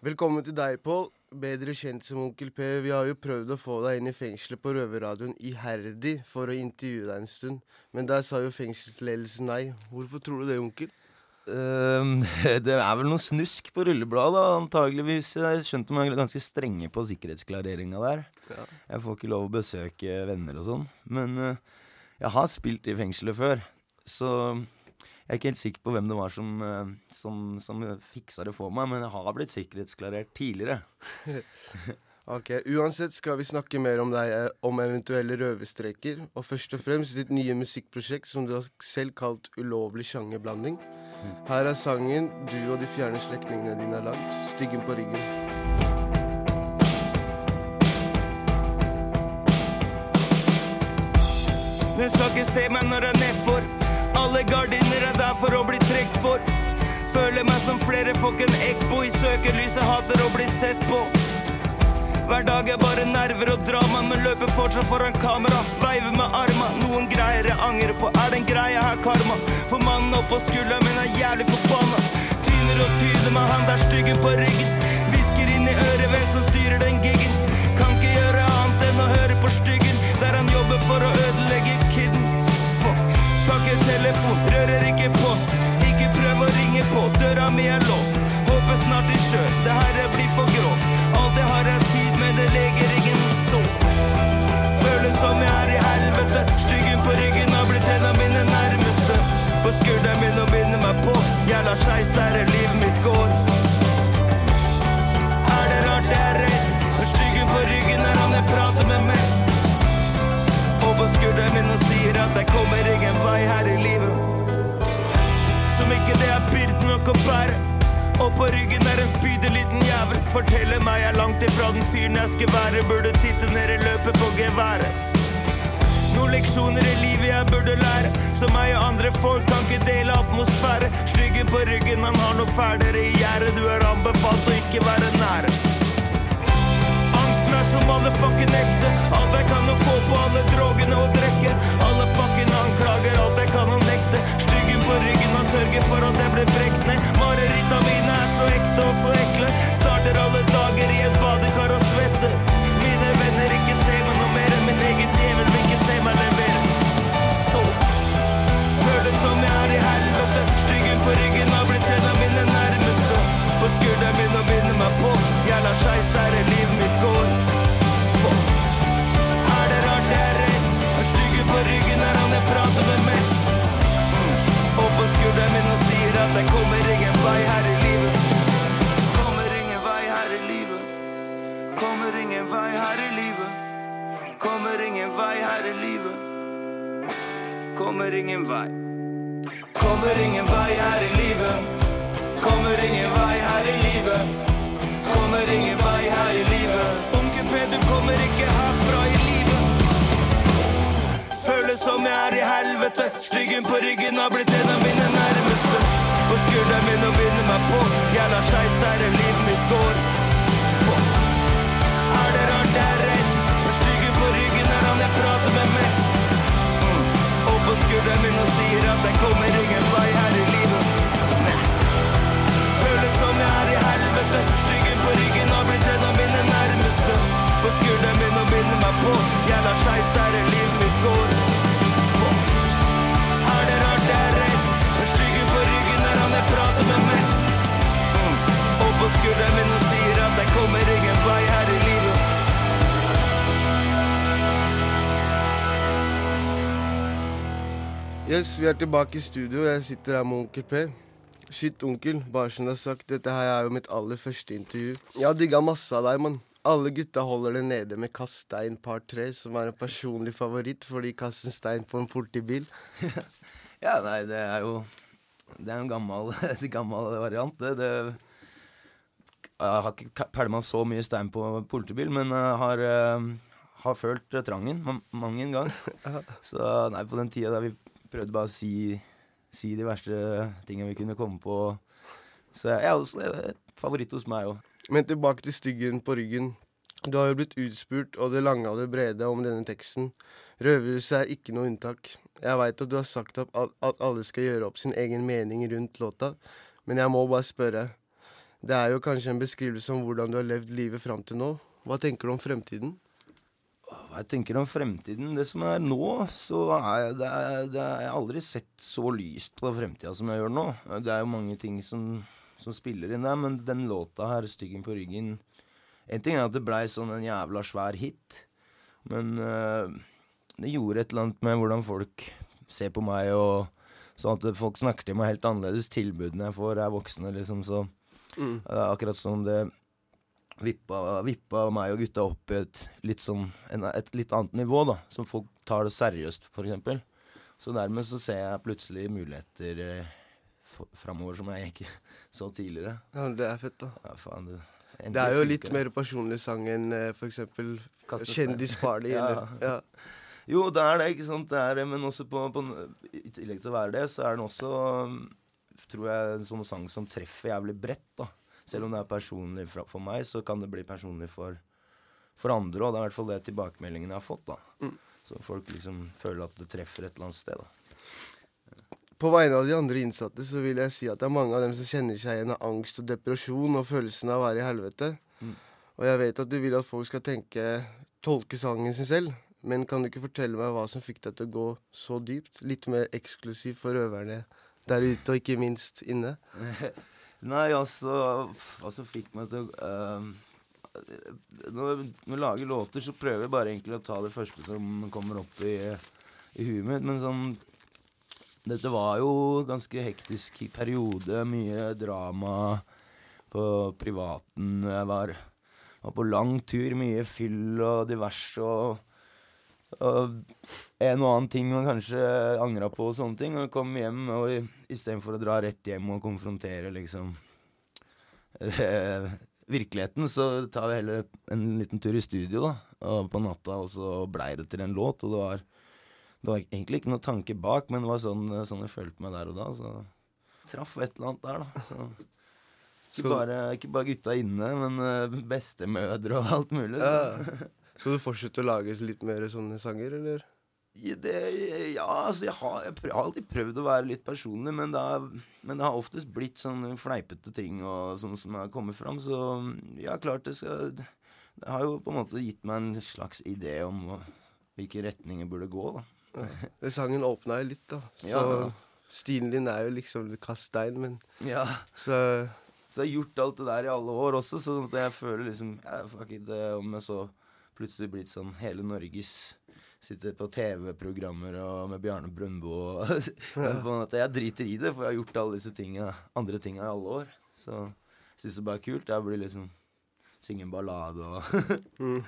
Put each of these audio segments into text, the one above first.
Velkommen til deg, Pål. Bedre kjent som Onkel P. Vi har jo prøvd å få deg inn i fengselet på Røverradioen iherdig for å intervjue deg en stund. Men der sa jo fengselsledelsen nei. Hvorfor tror du det, onkel? Uh, det er vel noe snusk på rullebladet, antageligvis. Jeg skjønte man er ganske strenge på sikkerhetsklareringa der. Ja. Jeg får ikke lov å besøke venner og sånn. Men uh, jeg har spilt i fengselet før, så jeg er ikke helt sikker på hvem det var som, eh, som, som fiksa det for meg, men jeg har blitt sikkerhetsklarert tidligere. ok, Uansett skal vi snakke mer om deg, eh, om eventuelle røverstreker, og først og fremst ditt nye musikkprosjekt som du har selv kalt Ulovlig sjangerblanding. Her er sangen du og de fjerne slektningene dine har lagd, 'Styggen på ryggen'. Den skal ikke se meg når jeg er nedfor. Alle gardiner er for å bli trukket for. Føler meg som flere folk enn Ekbo i søkelyset, hater å bli sett på. Hver dag er bare nerver og drama, men løper fortsatt foran kamera. Veiver med arma, noen greier jeg angrer på. Er den greia her karma? For mannen oppå skulderen min er jævlig forbanna. Tyner og tyner med han der styggen på ryggen. Hvisker inn i øret hvem som styrer den giggen. Kan ikke gjøre annet enn å høre på styggen, der han jobber for å ødelegge ikke telefon, rører ikke post. Ikke prøv å ringe på, døra mi er låst. Håper snart de skjør, det her blir for grovt. Alt jeg har er tid, men det leger ingen så. Føles som jeg er i helvete. Styggen på ryggen har blitt en av mine nærmeste. På skulderen min og binder meg på. Jævla skeis der livet mitt går. Er det rart jeg er redd? Når styggen på ryggen er han jeg prater med mest på skulderen min og sier at jeg kommer ingen er byrden nok å bære. Og på ryggen er en spydig liten jævel. Forteller meg jeg er langt ifra den fyren jeg skal være. Burde titte ned i løpet på geværet. Noen leksjoner i livet jeg burde lære. Som meg og andre folk kan ikke dele atmosfære. Styggen på ryggen, man har noe fælere i gjerdet. Du er anbefalt å ikke være nære er som motherfucking ekte. Alt jeg kan å få på alle drogene og drikke. Alle fucking anklager, alt jeg kan å nekte. Styggen på ryggen og sørger for at jeg blir brekt ned. Mareritta mine er så ekte og så ekle. Starter alle dager i et badekar og svette. Kommer ingen vei. Kommer ingen vei her i livet. Kommer ingen vei her i livet. Kommer ingen vei her i livet. Onkel P, du kommer ikke herfra i livet føles som jeg er i helvete. Styggen på ryggen har blitt en av mine nærmeste. På skulderen min og binder meg på. Jævla skeis der livet mitt går. På. Jævla skeis der livet mitt går. Er det rart jeg er redd Hør styggen på ryggen Når han er prater med mest. Mm. Og på skulderen min og sier at jeg kommer ingen vei her i livet. Yes, Vi er tilbake i studio. Jeg sitter her med onkel Per. Shit, onkel. Bare som du har sagt, dette her er jo mitt aller første intervju. Jeg har digga masse av deg, mann. Alle gutta holder det nede med Kast stein par tre, som er en personlig favoritt, fordi de kaster stein på en politibil. ja, nei, det er jo det er en gammel, gammel variant. Det, det, jeg har ikke pælma så mye stein på politibil, men jeg har, uh, har følt trangen mang en gang. Så nei, på den tida da vi prøvde bare å si, si de verste tingene vi kunne komme på Så er også er favoritt hos meg òg. Men tilbake til styggen på ryggen. Du har jo blitt utspurt og det lange og det brede om denne teksten. Røverhuset er ikke noe unntak. Jeg veit at du har sagt at alle skal gjøre opp sin egen mening rundt låta, men jeg må bare spørre. Det er jo kanskje en beskrivelse om hvordan du har levd livet fram til nå. Hva tenker du om fremtiden? Hva jeg tenker om fremtiden Det som er nå, så er det, det er, Jeg har aldri sett så lyst på fremtida som jeg gjør nå. Det er jo mange ting som, som spiller inn der, men den låta her, 'Styggen på ryggen' En ting er at det blei sånn en jævla svær hit, men uh, det gjorde et eller annet med hvordan folk ser på meg, og sånn at folk snakker til meg helt annerledes. Tilbudene jeg får, er voksne, liksom, så Mm. er akkurat som sånn det vippa, vippa meg og gutta opp i et litt sånn et litt annet nivå, da. Som folk tar det seriøst, for eksempel. Så dermed så ser jeg plutselig muligheter eh, framover som jeg ikke så tidligere. Ja, det er fett, da. Ja, faen, det, Det er jo litt mer personlig sang enn f.eks. Kjendisparty, Ja. eller ja. Jo, det er det, ikke sant. Det er men også på, på, i tillegg til å være det, så er den også, um, tror jeg, en sånn sang som treffer jævlig bredt, da. Selv om det er personlig for, for meg, så kan det bli personlig for, for andre òg. Det er i hvert fall det tilbakemeldingen jeg har fått, da. Mm. Så folk liksom føler at det treffer et eller annet sted, da. På vegne av de andre innsatte så vil jeg si at det er mange av dem som kjenner seg igjen av angst og depresjon og følelsen av å være i helvete. Mm. Og jeg vet at du vil at folk skal tenke tolke sangen sin selv. Men kan du ikke fortelle meg hva som fikk deg til å gå så dypt? Litt mer eksklusiv for røverne der ute, og ikke minst inne. Nei, altså Hva som fikk meg til å uh, når, når jeg lager låter, så prøver jeg bare egentlig å ta det første som kommer opp i, i huet mitt. Men sånn Dette var jo ganske hektisk periode. Mye drama på privaten. Jeg var, var på lang tur. Mye fyll og diverse. og og en og annen ting man kanskje angra på og sånne ting. Og kom hjem, og istedenfor å dra rett hjem og konfrontere liksom virkeligheten, så tar vi heller en liten tur i studio da, og på natta, og så blei det til en låt. Og det var, det var egentlig ikke noe tanke bak, men det var sånn, sånn jeg følte meg der og da. Så traff et eller annet der, da. Så. Ikke, bare, ikke bare gutta inne, men eh, bestemødre og alt mulig. Så. Ja. Skal du fortsette å lage litt mer sånne sanger, eller? Ja, det, ja, altså jeg har, jeg har alltid prøvd å være litt personlig, men det, har, men det har oftest blitt sånne fleipete ting og sånn som har kommet fram. Så ja, klart det skal Det har jo på en måte gitt meg en slags idé om hvilken retning jeg burde gå, da. Den sangen åpna jo litt, da. Så Ja. stilen din er jo liksom kast stein, men Ja. så Så jeg har gjort alt det der i alle år også, så jeg føler liksom ja, Fuck it, om jeg så plutselig blitt sånn hele Norges Sitter på TV-programmer og med Bjarne Brøndbo og Men at Jeg driter i det, for jeg har gjort alle disse tingene, andre tinga i alle år. Så jeg syns det bare er kult. Jeg blir liksom Synge en ballade og mm.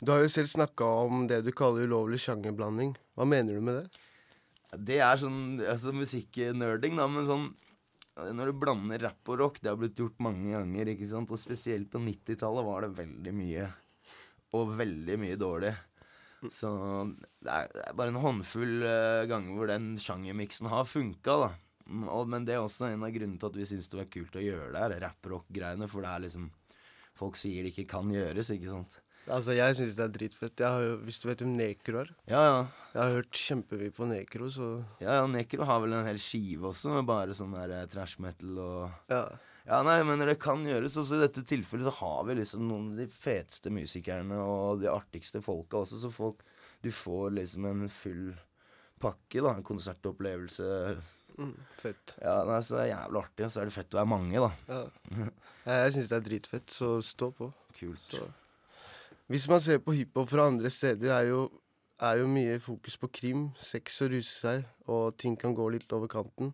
Du har jo selv snakka om det du kaller ulovlig sjangerblanding. Hva mener du med det? Det er sånn altså musikknerding, da, men sånn når du blander rap og rock, det har blitt gjort mange ganger, ikke sant? og spesielt på 90-tallet var det veldig mye, og veldig mye dårlig. Så det er, det er bare en håndfull uh, ganger hvor den sjangermiksen har funka, da. Og, men det er også en av grunnene til at vi syns det var kult å gjøre det her, rap-rock-greiene, for det er liksom Folk sier det ikke kan gjøres, ikke sant. Altså, Jeg syns det er dritfett. Har hvis du vet hvem Nekro er? Ja, ja. Jeg har hørt kjempemye på Nekro, så Ja, ja, Nekro har vel en hel skive også, med bare sånn der eh, trash metal og ja. Ja, nei, men det kan gjøres. Også I dette tilfellet så har vi liksom noen av de feteste musikerne og de artigste folka også, så folk Du får liksom en full pakke, da. En konsertopplevelse. Mm, fett. Ja, nei, så det er jævlig artig, og så er det fett å være mange, da. Ja. Jeg syns det er dritfett, så stå på. Kult. Så. Hvis man ser på hiphop fra andre steder, er jo, er jo mye fokus på krim, sex og ruse seg, og ting kan gå litt over kanten.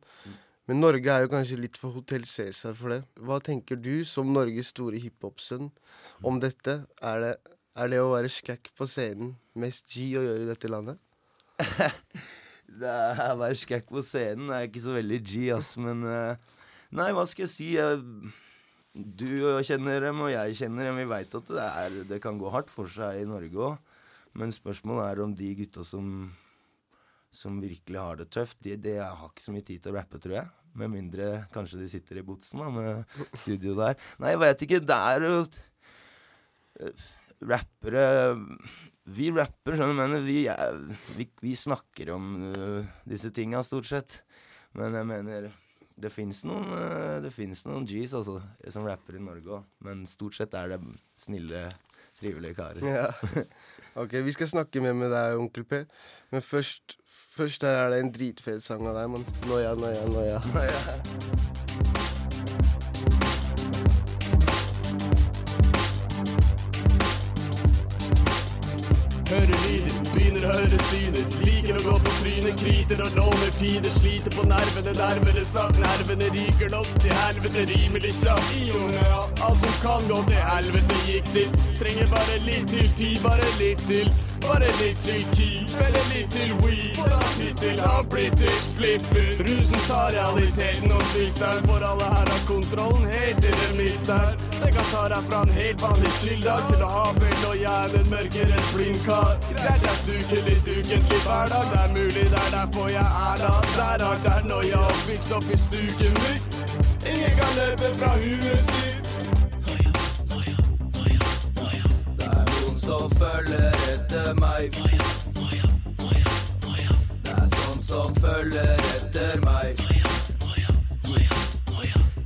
Men Norge er jo kanskje litt for Hotell Cæsar for det. Hva tenker du, som Norges store hiphop-sønn, om dette? Er det, er det å være skækk på scenen mest G å gjøre i dette landet? Det er å være skækk på scenen er ikke så veldig G, ass, men eh, Nei, hva skal jeg si? Jeg, du kjenner dem, og jeg kjenner dem. Vi veit at det, er, det kan gå hardt for seg i Norge òg. Men spørsmålet er om de gutta som, som virkelig har det tøft, de, de har ikke så mye tid til å rappe, tror jeg. Med mindre kanskje de sitter i botsen da, med studio der. Nei, jeg veit ikke. Det er jo eh, Rappere Vi rapper, skjønner du, men vi, vi, vi snakker om uh, disse tinga stort sett. Men jeg mener Det fins noen, eh, noen G's altså, som rapper i Norge òg, men stort sett er det snille, trivelige karer. Ja. Ok, vi skal snakke mer med deg, onkel P. Men først, først her er det en dritfet sang av deg, mann. Noia, noia, noia. Hører begynner å. Liker å gå på trynet, kryter og låner tider. Sliter på nervene, nærmere sagt. Nervene ryker nok til helvete rimelig kjapt. Alt som kan gå til helvete, gikk dit. Trenger bare litt til tid, bare litt til. Bare litt til key, eller litt til weed. Da tittel har blitt til spliffen. Rusen tar realiteten og twister. For alle her har kontrollen helt til de mister. Det kan ta deg fra en helt vanlig chilldag til å ha vel og hjernen mørkere enn blind kar. Greit jeg stuker litt ukentlig hver dag. Det er mulig det er derfor jeg er da. Der har der når jeg oppvokst opp i stuken mitt. Ingen kan løpe fra huet sitt. Som følger etter meg. Det er sånn som følger etter meg.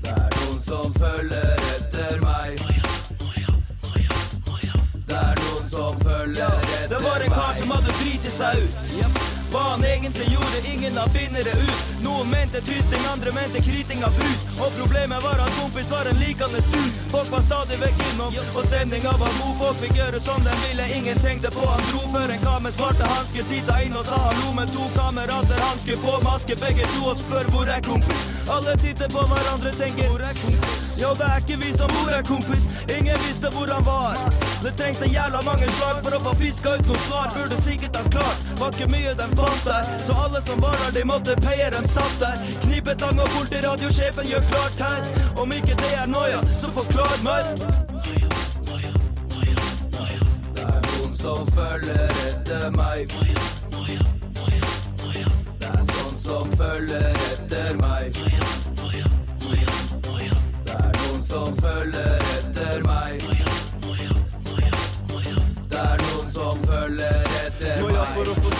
Det er noen som følger etter meg. Det er noen som følger etter meg. Det var en kar som hadde driti seg ut. Hva han egentlig gjorde, ingen av finnere ut. Noen mente tysting, andre mente kryting av brus. Og problemet var at kompis var en likende stur. Folk var stadig vekk innom, og stemninga var god. Folk fikk gjøre som de ville, ingen tenkte på. Han dro før en kar med svarte hansker titta inn og sa hallo med to kamerater. Hansker på, maske begge to og spør hvor er kompis. Alle titter på hverandre, tenker hvor er kompis? Jo, det er ikke vi som bor er kompis. Ingen visste hvor han var. Det trengte jævla mange slag for å få fiska ut noe svar. Burde sikkert ha klart, var ikke mye de fant der. Så alle som var der, de måtte peie, dem satt der. Knipetang og politiradiosjefen gjør klart her. Om ikke det er noia, så forklar meg. Som følger etter meg. Det er sånn som følger etter meg. Det er noen som følger etter meg.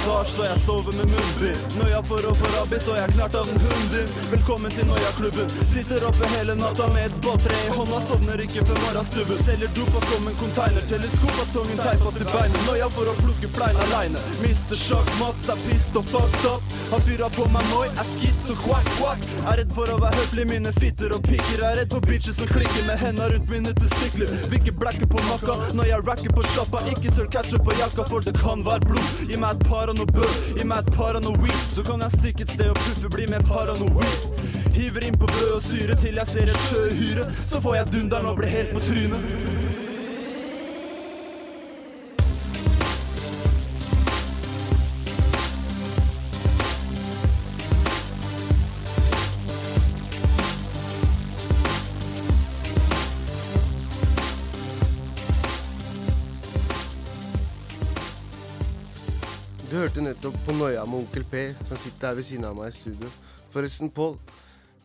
Sars, så jeg sover med munnbind. Jeg får å få rabbi, så jeg knart av den hunden din. Velkommen til Noia-klubben. Sitter oppe hele natta med et båttre i hånda, sovner ikke før morgenstubben. Selger dop og kom en container, teleskop av tungen teipa til beinet. Nøya for å plukke flein aleine. Mister sjakk, Mats er pissed og fucked up. Han fyra på meg moi, er skitt og quack quack. Er redd for å være høflig, mine fitter og pigger. Er redd for bitches som klikker med henda rundt mine testikler. Vil ikke blacke på makka når jeg racker på sjappa. Ikke søl ketchup på jakka, for det kan være blod. Gi meg et par av noe bø, gi meg et par av noe weed. Så kan jeg stikke et sted og puffe, bli med et par av noe weed. Hiver inn på brød og syre til jeg ser et sjøhyre. Så får jeg dunderen og blir helt på trynet. Nettopp på Noia med onkel P, som sitter her ved siden av meg i studio. Forresten, Pål.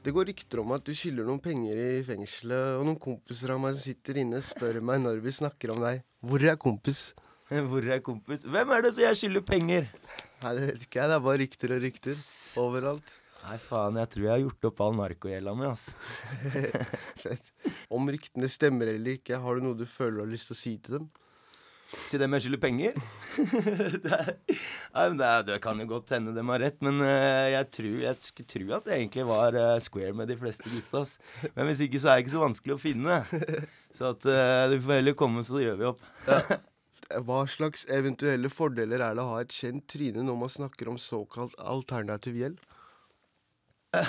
Det går rykter om at du skylder noen penger i fengselet, og noen kompiser av meg som sitter inne, spør meg når vi snakker om deg. Hvor er kompis? Hvor er kompis? Hvem er det som jeg skylder penger? Nei, det vet ikke jeg. Det er bare rykter og rykter. Overalt. Nei, faen, jeg tror jeg har gjort opp all narkogjelda mi, ass. Fett. Om ryktene stemmer eller ikke, har du noe du føler du har lyst til å si til dem? Til dem jeg skylder penger? det, er, nei, det, er, det kan jo godt hende dem har rett, men eh, jeg, tror, jeg skulle tro at det egentlig var eh, square med de fleste gutta. Men hvis ikke, så er det ikke så vanskelig å finne. Så at uh, du får heller komme, så gjør vi opp. Hva slags eventuelle fordeler er det å ha et kjent tryne når man snakker om såkalt alternativ gjeld?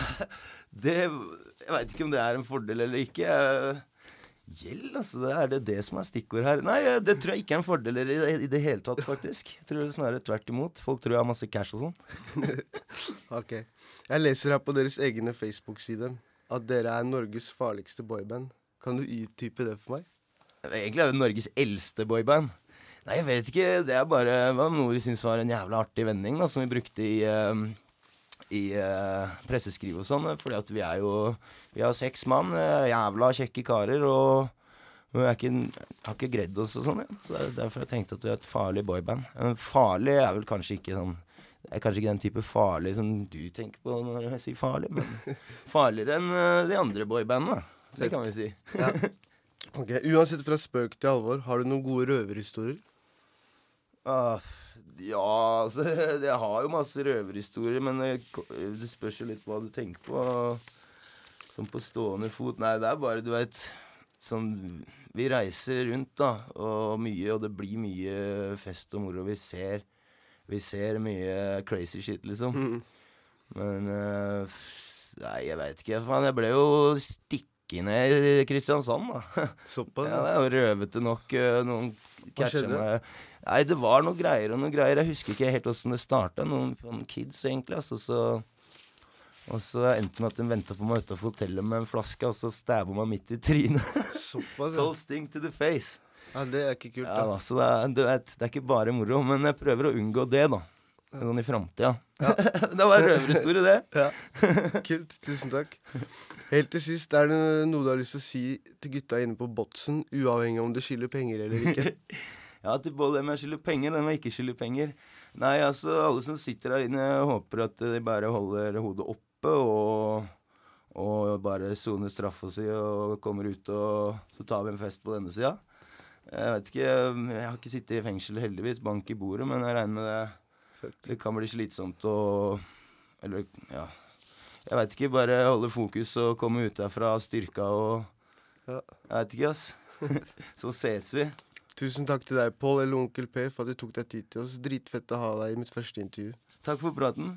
Det Jeg veit ikke om det er en fordel eller ikke. Gjeld, altså. Er det det som er stikkord her? Nei, eh, det tror jeg ikke er en fordel i det, i det hele tatt, faktisk. Jeg tror snarere tvert imot. Folk tror jeg har masse cash og sånn. Ok. Jeg leser her på deres egne Facebook-side at dere er Norges farligste boyband. Kan du utdype det for meg? Egentlig er det Norges eldste boyband. Nei, jeg vet ikke. Det er bare noe vi syntes var en jævla artig vending, da, som vi brukte i eh, i eh, presseskriv og sånn, fordi at vi er jo Vi har seks mann, eh, jævla kjekke karer, og vi er ikke, har ikke gredd oss og sånn, ja. Så det er derfor jeg tenkte at vi er et farlig boyband. Men farlig er vel kanskje ikke sånn Det er kanskje ikke den type farlig som du tenker på når jeg sier farlig, men farligere enn eh, de andre boybandene. Det kan vi si. Ok, Uansett fra spøk til alvor, har du noen gode røverhistorier? Ah, ja, altså Jeg har jo masse røverhistorier, men det, spørs jo litt hva du tenker på. Sånn på stående fot Nei, det er bare, du veit Sånn Vi reiser rundt, da, og mye, og det blir mye fest og moro. Vi ser Vi ser mye crazy shit, liksom. Men eh, Nei, jeg veit ikke. Faen, jeg ble jo stikket ned i Kristiansand, da. Såpass? Ja, det er jo røvete nok. eh, Noen catcher meg Nei, det var noe greier og noe greier. Jeg husker ikke helt åssen det starta. Noen, noen kids, egentlig. Altså, så, og så endte det med at de venta på meg utafor hotellet med en flaske, og så stabba meg midt i trynet. Såpass, ja. Sting to the face. ja. Det er ikke kult, Ja, da. så det er, du vet, det er ikke bare moro, men jeg prøver å unngå det, da. Sånn i framtida. det var en røverhistorie, det. Ja. Kult. Tusen takk. Helt til sist, er det noe du har lyst til å si til gutta inne på Botsen, uavhengig om du skylder penger eller ikke? Ja, til både dem jeg skylder penger, dem jeg ikke skylder penger. Nei, altså, alle som sitter her inne, håper at de bare holder hodet oppe og, og bare soner straffa si og kommer ut, og så tar vi en fest på denne sida. Jeg vet ikke, jeg har ikke sittet i fengsel heldigvis, bank i bordet, men jeg regner med det. Fett. Det kan bli slitsomt og Eller, ja. Jeg veit ikke, bare holde fokus og komme ut derfra styrka og Ja. Jeg veit ikke, ass. Så ses vi. Tusen takk til deg, Pål eller Onkel P, for at du tok deg tid til oss. Dritfett å ha deg i mitt første intervju. Takk for praten.